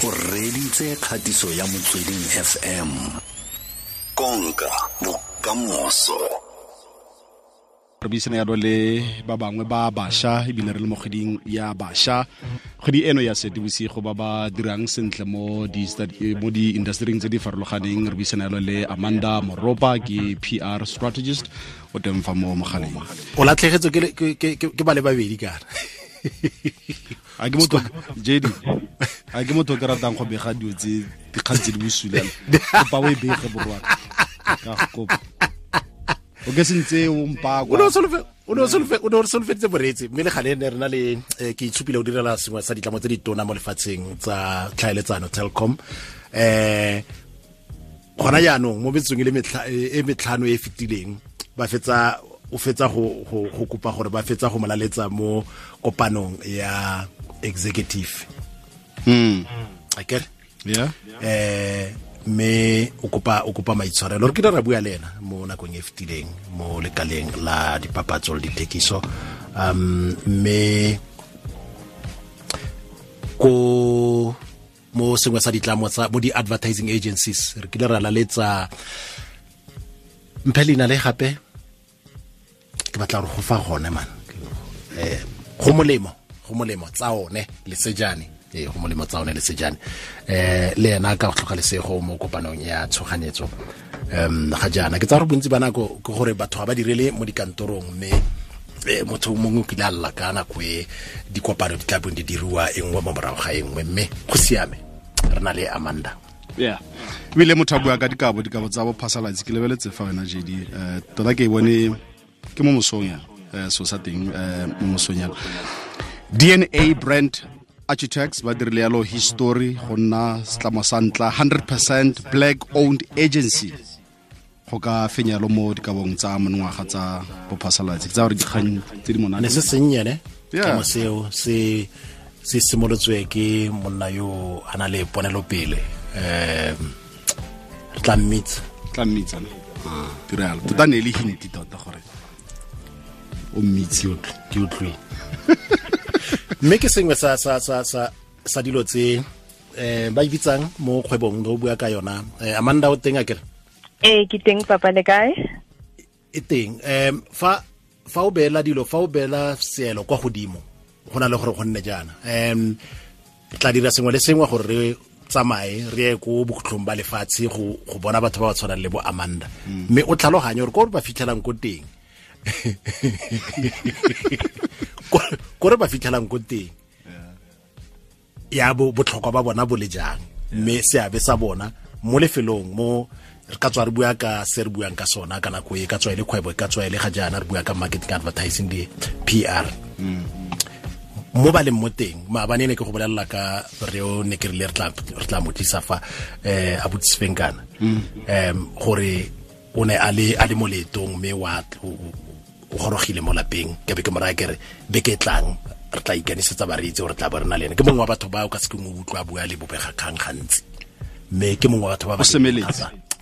o reditse kgatiso ya motsweding fm konka bokamoso. Re buisana yalo le ba bangwe ba bašwa ebile re le mo kgweding ya bašwa. Kgwedi eno ya setebosigo ba ba dirang sentle mo di mo di-industryng tse di farologaneng. Re buisana yalo le amanda moropa ke pr strategist o teng fa mo mogaleng. O latlhegetswe ke- ke- ke ke ba le babedi kana a ke motho o ke ratang go bega dio tse dikgang tse di bosulela kopa o e bege borwaka ka kopa. O ke sentse o mpakwa o ne o solofeditse boreetsi mme le gale ne re na le eh, ke itshupile o direla sengwe sa ditlamo tse di tona mo lefatsheng tsa tlhaeletsano telcom um gona jaanong mo metsong e e metlhano e e fetileng ba fetsa o fetsa go go kopa gore ba fetsa go molaletsa mo kopanong ya executive. Mm. akere yeah. Eh me o kopa o kopa maitshwarelo. Re ke ra bua le ena mo nakong e fetileng mo lekaleng la dipapatso le dithekiso um me ko mo sengwe sa ditlamo tsa mo di-advertising agencies re kile ra laletsa mphe leina le gape ke batla gore go fa gone man. Eh go molemo go molemo tsa one le sejane. E go molemo tsa one le sejane. Eh le ena ka go tlhoka lesego mo kopanong ya tshoganyetso. Um ga jaana ke tsa gore bontsi ba nako ke gore batho ba ba direle mo dikantorong mme eh, motho mongwe o kile a lla ka nako e dikopano di tla bong di diriwa e nngwe mo morago ga e nngwe mme go siame. Re na le amanda. Yeah. Ebile motho a bua ka dikabo dikabo tsa bo phasalatsi ke lebeletse fa wena jedi um tota ke e bone ke mo mosong ya. Um so sa teng um mo mosong yana dna brand architects ba dirile yalo history go nna setlamo sa ntla 100 black owned agency. Go ka fenyalo mo dikabong tsa monongwaga tsa bophasalatsi. Tsa gore dikgang tse di monane se sennyene kamo seo se se simolotswe ke monna yo a na le ponelopele. Um re tla mmitsa. Tla mmitsa tira yalo tota ne e le hinti tota gore o mmitsi ke utlwile mme ke sengwe sa sa sa sa sa dilo tse eh ba ibitsang mo kgwebong re o bua ka yona. Eh, amanda o teng a kere? Ee ke teng papa le kae? E teng. Um fa fa o beela dilo fa o beela seelo kwa godimo go na le gore go nne jaana. Um tla dira sengwe le sengwe gore re tsamaye re ye ko bokhutlhong ba lefatshe go go bona batho ba ba tshwanang le bo amanda. Mme o tlhaloganye gore ko ore ba fitlhelang ko teng Ko- ko re ba fitlhelang ko teng. Ya bo botlhokwa ba bona bo le jang? Mme seabe sa bona mo lefelong mo re ka tswa re bua ka se re buang ka sona ka nako e ka tswa e le kgwebo e ka tswa e le ga jaana re bua ka marketing advertising le PR mo ba leng mo teng maabane ne ke go bolelela ka reo ne ke rile re tla mo tlisa fa um a botsifenkana um gore o ne a le a le mo leetong mme wa o gorogile mo lapeng. Ke be ke moraya kere beke ke tlang re tla ikanisetsa bareetsi gore tla bo re na le ene. Ke mongwe wa batho ba o ka se o mo utlwa bua le bobega bobegakgang gantsi. Mme ke mongwe wa batho ba ba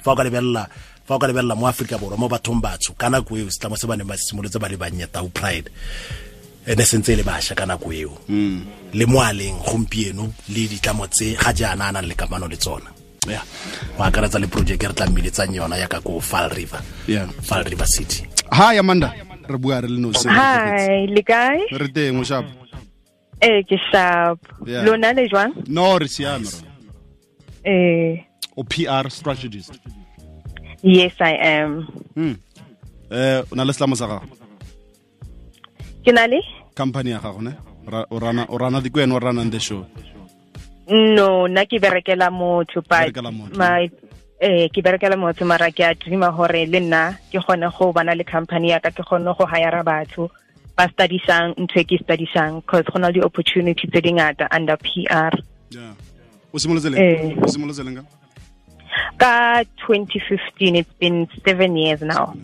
fa o ka lebelela fa o ka lebelela mo aforika borwa mo bathong batsho ka nako eo setlamo se ba neng ba simolotse ba le bannye tau pride ene sentse e le bašwa ka nako eo. Le moaleng gompieno le ditlamo tse ga jaana a nang le kamano le tsona. Yeah go akaretsa le project e re tla mmeletsang yona yaka ko fall river. Fall river city. Hi amanda re bua re le nosi. Hi le kae? Re teng o shap eh ke sharp Lo lona le jwang? No re siame eh. O pr strategist. Yes i am. Hmm. Eh o na le selamo sa gago? Ke na le? Company ya gago ne? O rana o rana di kwena o rana the show. No na ke berekela motho but my eh ke berekela motho mara ke a dreama gore le nna ke gone go bana le company ya ka ke gone go hire batho ba studisang ntho e ke studisang cause go na le opportunity tse dingata under PR yeah o simolotse Eh. leng o simolotse leng ka? Ka 2015 it's been seven years now.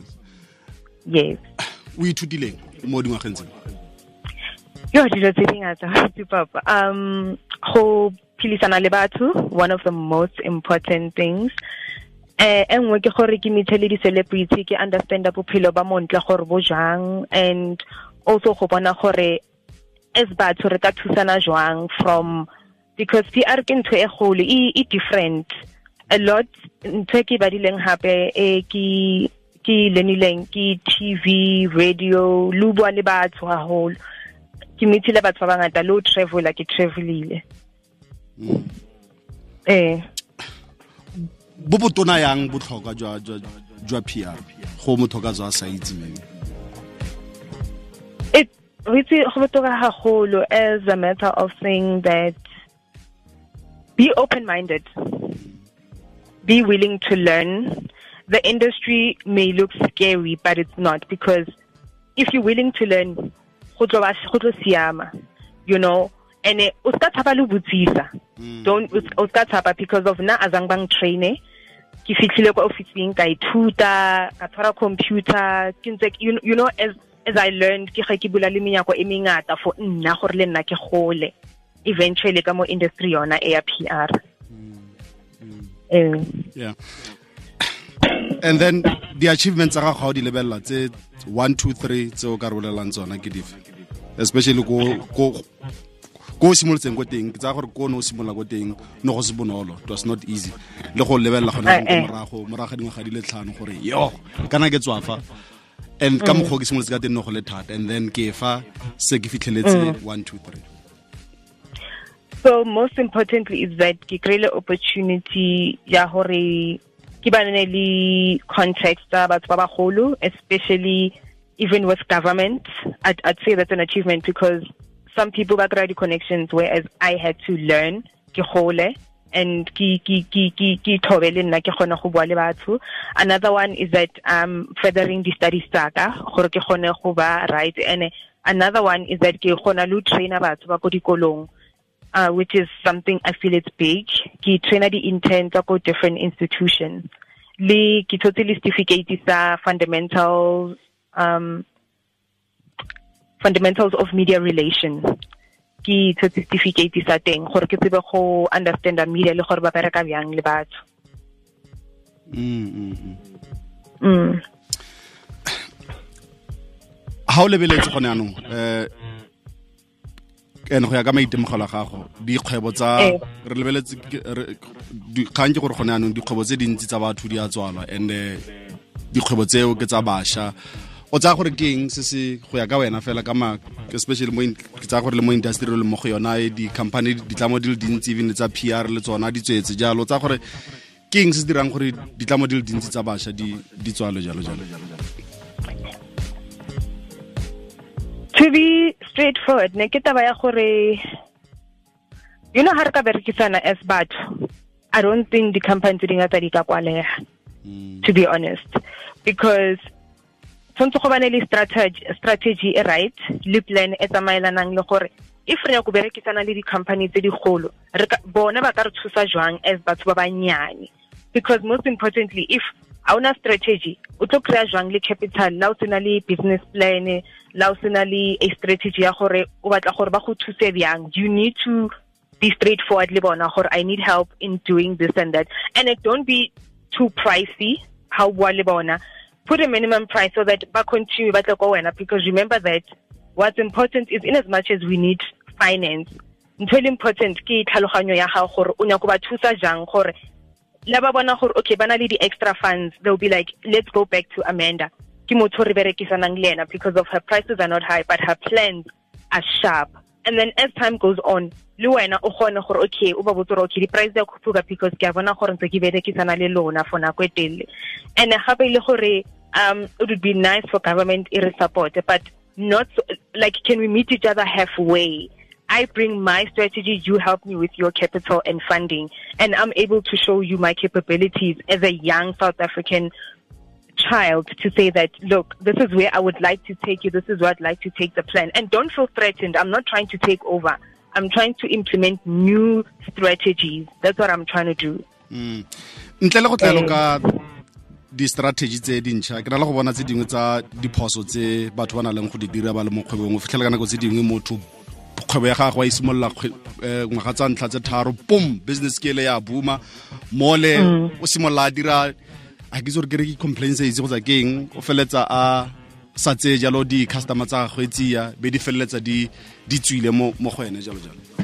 Yes. O ithutileng mo dingwageng tse yo dilo tse dingata papa. Um go philisana le batho one of the most important things eh e nngwe ke gore ke methe le di-celebrity ke understanda bophelo ba montle gore bo jang and also go bona gore as batho re ka thusana jwang from because PR ke ntho e kgolo e e different. A lot ntho ke badileng hape e ke ke lenileng ke TV radio lu bua le batho haholo. Ke mithile batho ba bangata lo travel ke travelile. Eh bo botona yang botlhokwa jwa jwa jwa PR go motho ka sa it really go botoka as a matter of saying that be open minded be willing to learn. The industry may look scary but it's not because if you're willing to learn go tlo siama you know and o ska tshaba le botsisa. Don't o ska tshaba because of na azang bang traine. Ke fitlhile kwa officing ka ithuta ka tshwara computer. Ke ntse you, know as as I learned ke ga ke bula le menyako e mengata for nna gore le nna ke gole. Eventually ka mo industry yona e ya PR eh. Yeah. And then the achievements tsa gago ga o di lebelela tse 1 2 3 tse o ka re bolelang tsona ke dife? Especially ko ko o simolotseng ko teng ke tsaya gore ko o ne o simolola ko teng ne go se bonolo it was not easy. Le go lebelela gona Eh, ko eh. morago morago ga dingwaga di le tlhano gore yo kana ke tswafa. And ka mokgwa ke simolotse ka teng ne go le thata. And then ke fa se ke fitlheletse 1 2 3 So most importantly is that ke kry-ile opportunity ya gore ke bane le context tsa batho ba bagolo especially even with government. I'd, I'd say that's an achievement because some people ba the connections whereas I had to learn ke gole and ke ke ke ke ke thobe le nna ke kgona go bua le batho another one is that um furthering the studies tsaka gore ke kgone go ba right and another one is that ke kgona le ho trainer batho ba ko dikolong uh, which is something I feel it's big. Ke trainer interns tsa ko different institutions. Le ke thotse le certificate sa fundamentals um fundamentals of media relations. Ke itse certificate sa teng gore ke tsebe go understand-a media le gore ba bereka bjang le batho. mm, mm, mm. Mm. ha o lebeletse gone anong eh ene go ya ka maitemogelo a gago dikgwebo tsa Eh. re lebeletse kgang ke gore gone anong dikgwebo tse dintsi tsa batho di a tswalwa and eh, dikgwebo tseo ke tsa bašwa o tsaya gore ke eng se se go ya ka wena fela ka ma especially mo ke tsaya gore le mo industry le mo go yona e di-company ditlamo di le dintsi even tsa PR le tsona di tswetse jalo. O tsaya gore ke eng se se dirang gore ditlamo di le dintsi tsa bašwa di di tswalo jalo jalo? To be straightforward, ne ke taba ya gore you know ha re ka berekisana as batho I don't think di-company tse dingata di ka kwalega to be honest. Because tshwanetse go bane le strategy e right le plan e tsamaelanang le gore if re ya go berekisana le di-company tse ka- bona ba ka re thusa jwang as batho ba bannyane because most importantly if a una strategy o tlo kry-a jwang le capital? La o sena le business plan la o sena le a strategy ya gore o batla gore ba go thuse bjang? You need to be straightforward le bona gore i need help in doing this and that. And it don't be too pricey how bua le bona put a minimum price so that ba continue ba tle ko wena because remember that what's important is in as much as we need finance. Ntho le important ke tlhaloganyo ya gago gore o nyako ba thusa jang gore la ba bona gore okay ba na le di-extra funds they'll be like let's go back to amanda. Ke motho re berekisanang le ena because of her prices are not high but her plans are sharp and then as time goes on le wena o kgone gore okay o ba botse gore okay di-price di a khuphuka because ke a bona gore ntse ke berekisana le lona for nako e telele. And gape le gore um it would be nice for government e re support but not so, like can we meet each other halfway? I bring my strategy, you help me with your capital and funding, and I'm able to show you my capabilities as a young South African child to say that, look, this is where I would like to take you, this is where I'd like to take the plan. And don't feel threatened. I'm not trying to take over. I'm trying to implement new strategies. That's what I'm trying to do. Mm. ntle le go tlelo ka eh. di-strategy tse dintšha ke na le go bona tse dingwe tsa diphoso tse batho ba na leng go di dira ba le mo kgwebong o fitlhela ka nako tse dingwe motho kgwebo ya gagwe wa isimolola kgwe- eh, ngwaga tsa ntlha tse tharo pom business scale ya booma mole mm. o simolola a dira ke gore ke re ke itse ke eng o a sa jalo di-customer tsa gagwe tsia be di feleletsa di di tswile mo go ene jalo jalo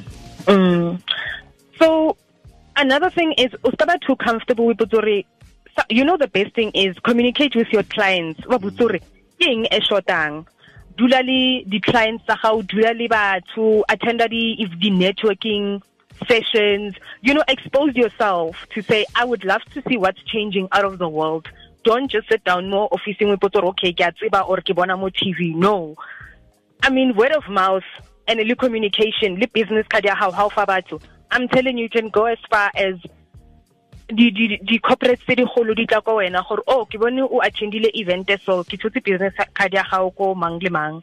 Mm. So another thing is ustaba too comfortable with. So, you know the best thing is communicate with your clients. Wa Butsuri, king e shotang. Dula le di clients tsa gago, dula le batho, attend the if the networking sessions, you know, expose yourself to say, I would love to see what's changing out of the world. Don't just sit down more officing with okay, a or ke bona mo TV. No. I mean, word of mouth and le communication, business how how far batho. I'm telling you, you can go as far as di di di corporate tse digolo di tla ko wena gore oh ke bone o attendile event so ke tshotse business card ya gago ko mang le mang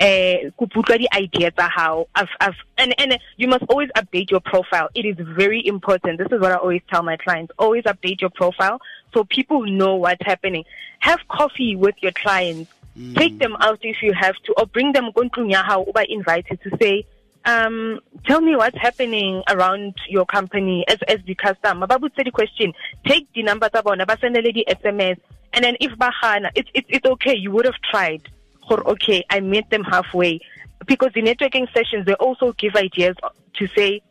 eh ku putlwa di idea tsa gago and and you must always update your profile. It is very important. This is what i always tell my clients. Always update your profile so people know what's happening. Have coffee with your clients. Mm. take them out if you have to or bring them go ntlong ya gago o ba invited to say um, tell me what's happening around your company as, as the customer. Would say the question, take the number sendele the SMS, and then if bahana, it's, it's, it's okay, you would have tried. Okay, I met them halfway. Because the networking sessions, they also give ideas to say,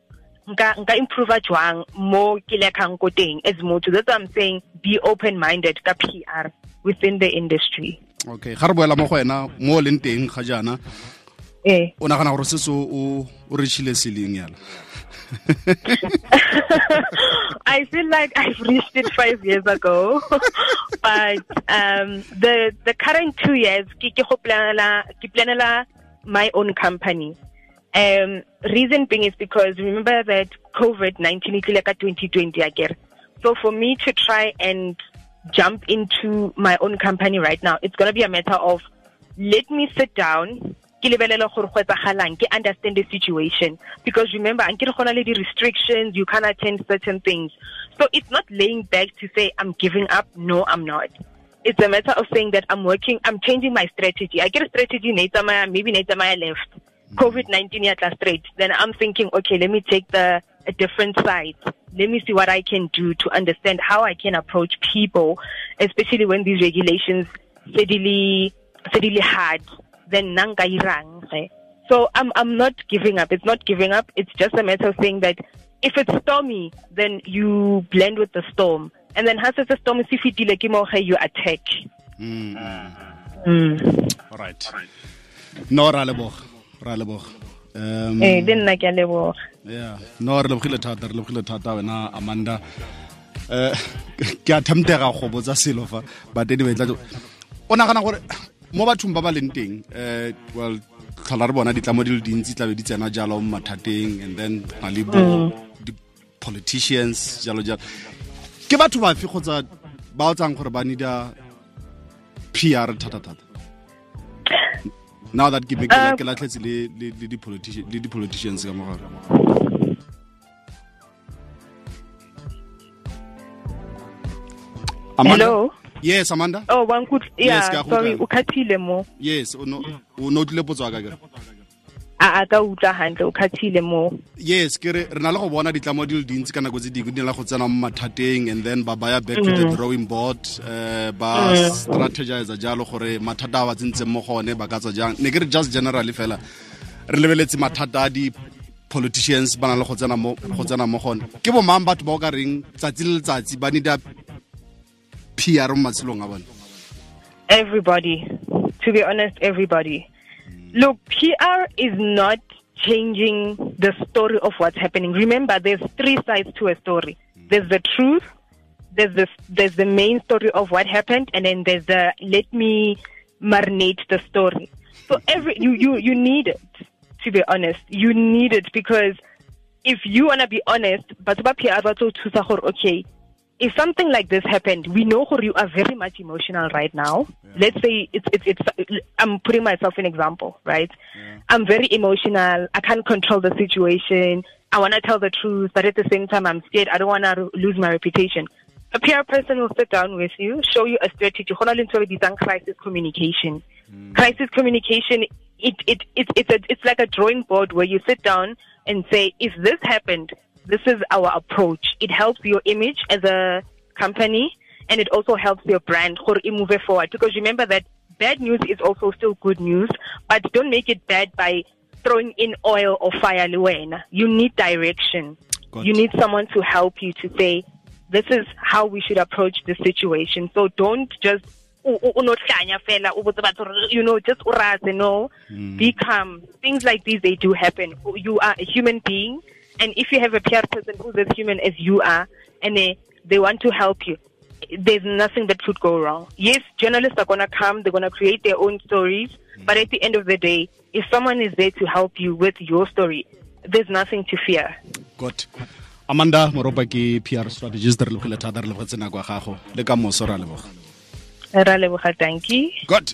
nka nka improve jwang mo ke lekang ko teng as motho? That's what i'm saying. Be open minded ka PR within the industry. Okay ga re boela mo go wena mo leng teng ga jana eh. o nagana gore se o o seleng yala I feel like I've reached it five years ago, but um, the the current two years, ke planela my own company. Um, reason being is because remember that COVID nineteen is like a twenty twenty again. So for me to try and jump into my own company right now, it's gonna be a matter of let me sit down ke lebelela gore go etsagalang ke understand the situation. Because remember anke re gona le di restrictions you can't attend certain things. So it's not laying back to say i'm giving up. No i'm not. It's a matter of saying that i'm working i'm changing my strategy. I get a strategy maybe my left. Mm. Covid-19 yatla straight. Then i'm thinking okay let me take the a different side. Let me see what i can do to understand how i can approach people especially when these regulations steadily steadily hard then nanga irang. So I'm I'm not giving up. It's not giving up. It's just a matter of saying that if it's stormy, then you blend with the storm. And then has it's a storm if you attack. Mm. Mm. All right. No ra lebog. Ra lebog. Um, eh le nna ke a leboga yeah no re lebogile thata re lebogile thata wena amanda eh ke a temptega go botsa selo fa but anyway o nagana gore mo bathong ba ba leng teng um well tlhola re bona ditlamo di le dintsi tlabe di tsena jalo mo mathateng and then na le bo mm. di-politicians jalo jalo ke batho bafe kgotsa ba o tsang gore ba nida p r thata-thata now that ke be ke latlhetse le di-politicians ka mogare Hello. Yes amanda? Oh wankut yeah yes, sorry ukhathile mo. Yes o no tlile potso ka ke a a ka utla hantle o khathile mo. Yes ke re re na le go bona ditlamo di le dintsi kana go tse dingwe di na go tsena mo mathateng and then ba baya back to the mm. drawing board uh, ba mm. strategize jalo gore mathata a ba tsentseng mo gone ba ka tswa jang. Ne ke re just generally fela re lebeletse mathata a di politicians ba na le go tsena mo gone ke bo mang batho ba o ka reng tsatsi le letsatsi ba need PR matshelong a bone? Everybody. To be honest, everybody. Look, PR is not changing the story of what's happening. Remember, there's three sides to a story. There's the truth, there's the there's the main story of what happened, and then there's the let me marinate the story. So every you you you need it. To be honest, you need it because if you wanna be honest, but PR okay, if something like this happened, we know you are very much emotional right now. Yeah. Let's say it's, it's, it's, I'm putting myself in example, right? Yeah. I'm very emotional. I can't control the situation. I want to tell the truth, but at the same time, I'm scared. I don't want to lose my reputation. A PR person will sit down with you, show you a strategy. crisis communication. Mm. Crisis communication, it, it, it, it's, a, it's like a drawing board where you sit down and say, if this happened, this is our approach. It helps your image as a company and it also helps your brand move forward. Because remember that bad news is also still good news, but don't make it bad by throwing in oil or fire. You need direction. Good. You need someone to help you to say, this is how we should approach the situation. So don't just u- u- unohlanya fela, ubotse batho hore, you know, just no. Mm. Be calm. Things like these, they do happen. You are a human being. And if you have a PR person who's as human as you are, and they, they want to help you, there's nothing that could go wrong. Yes, journalists are going to come, they're going to create their own stories, but at the end of the day, if someone is there to help you with your story, there's nothing to fear. good amanda moropa ke pr strategist re lebogile thata re lebogetse nako ya gago le ka moso re leboga Ra leboga, thank you. good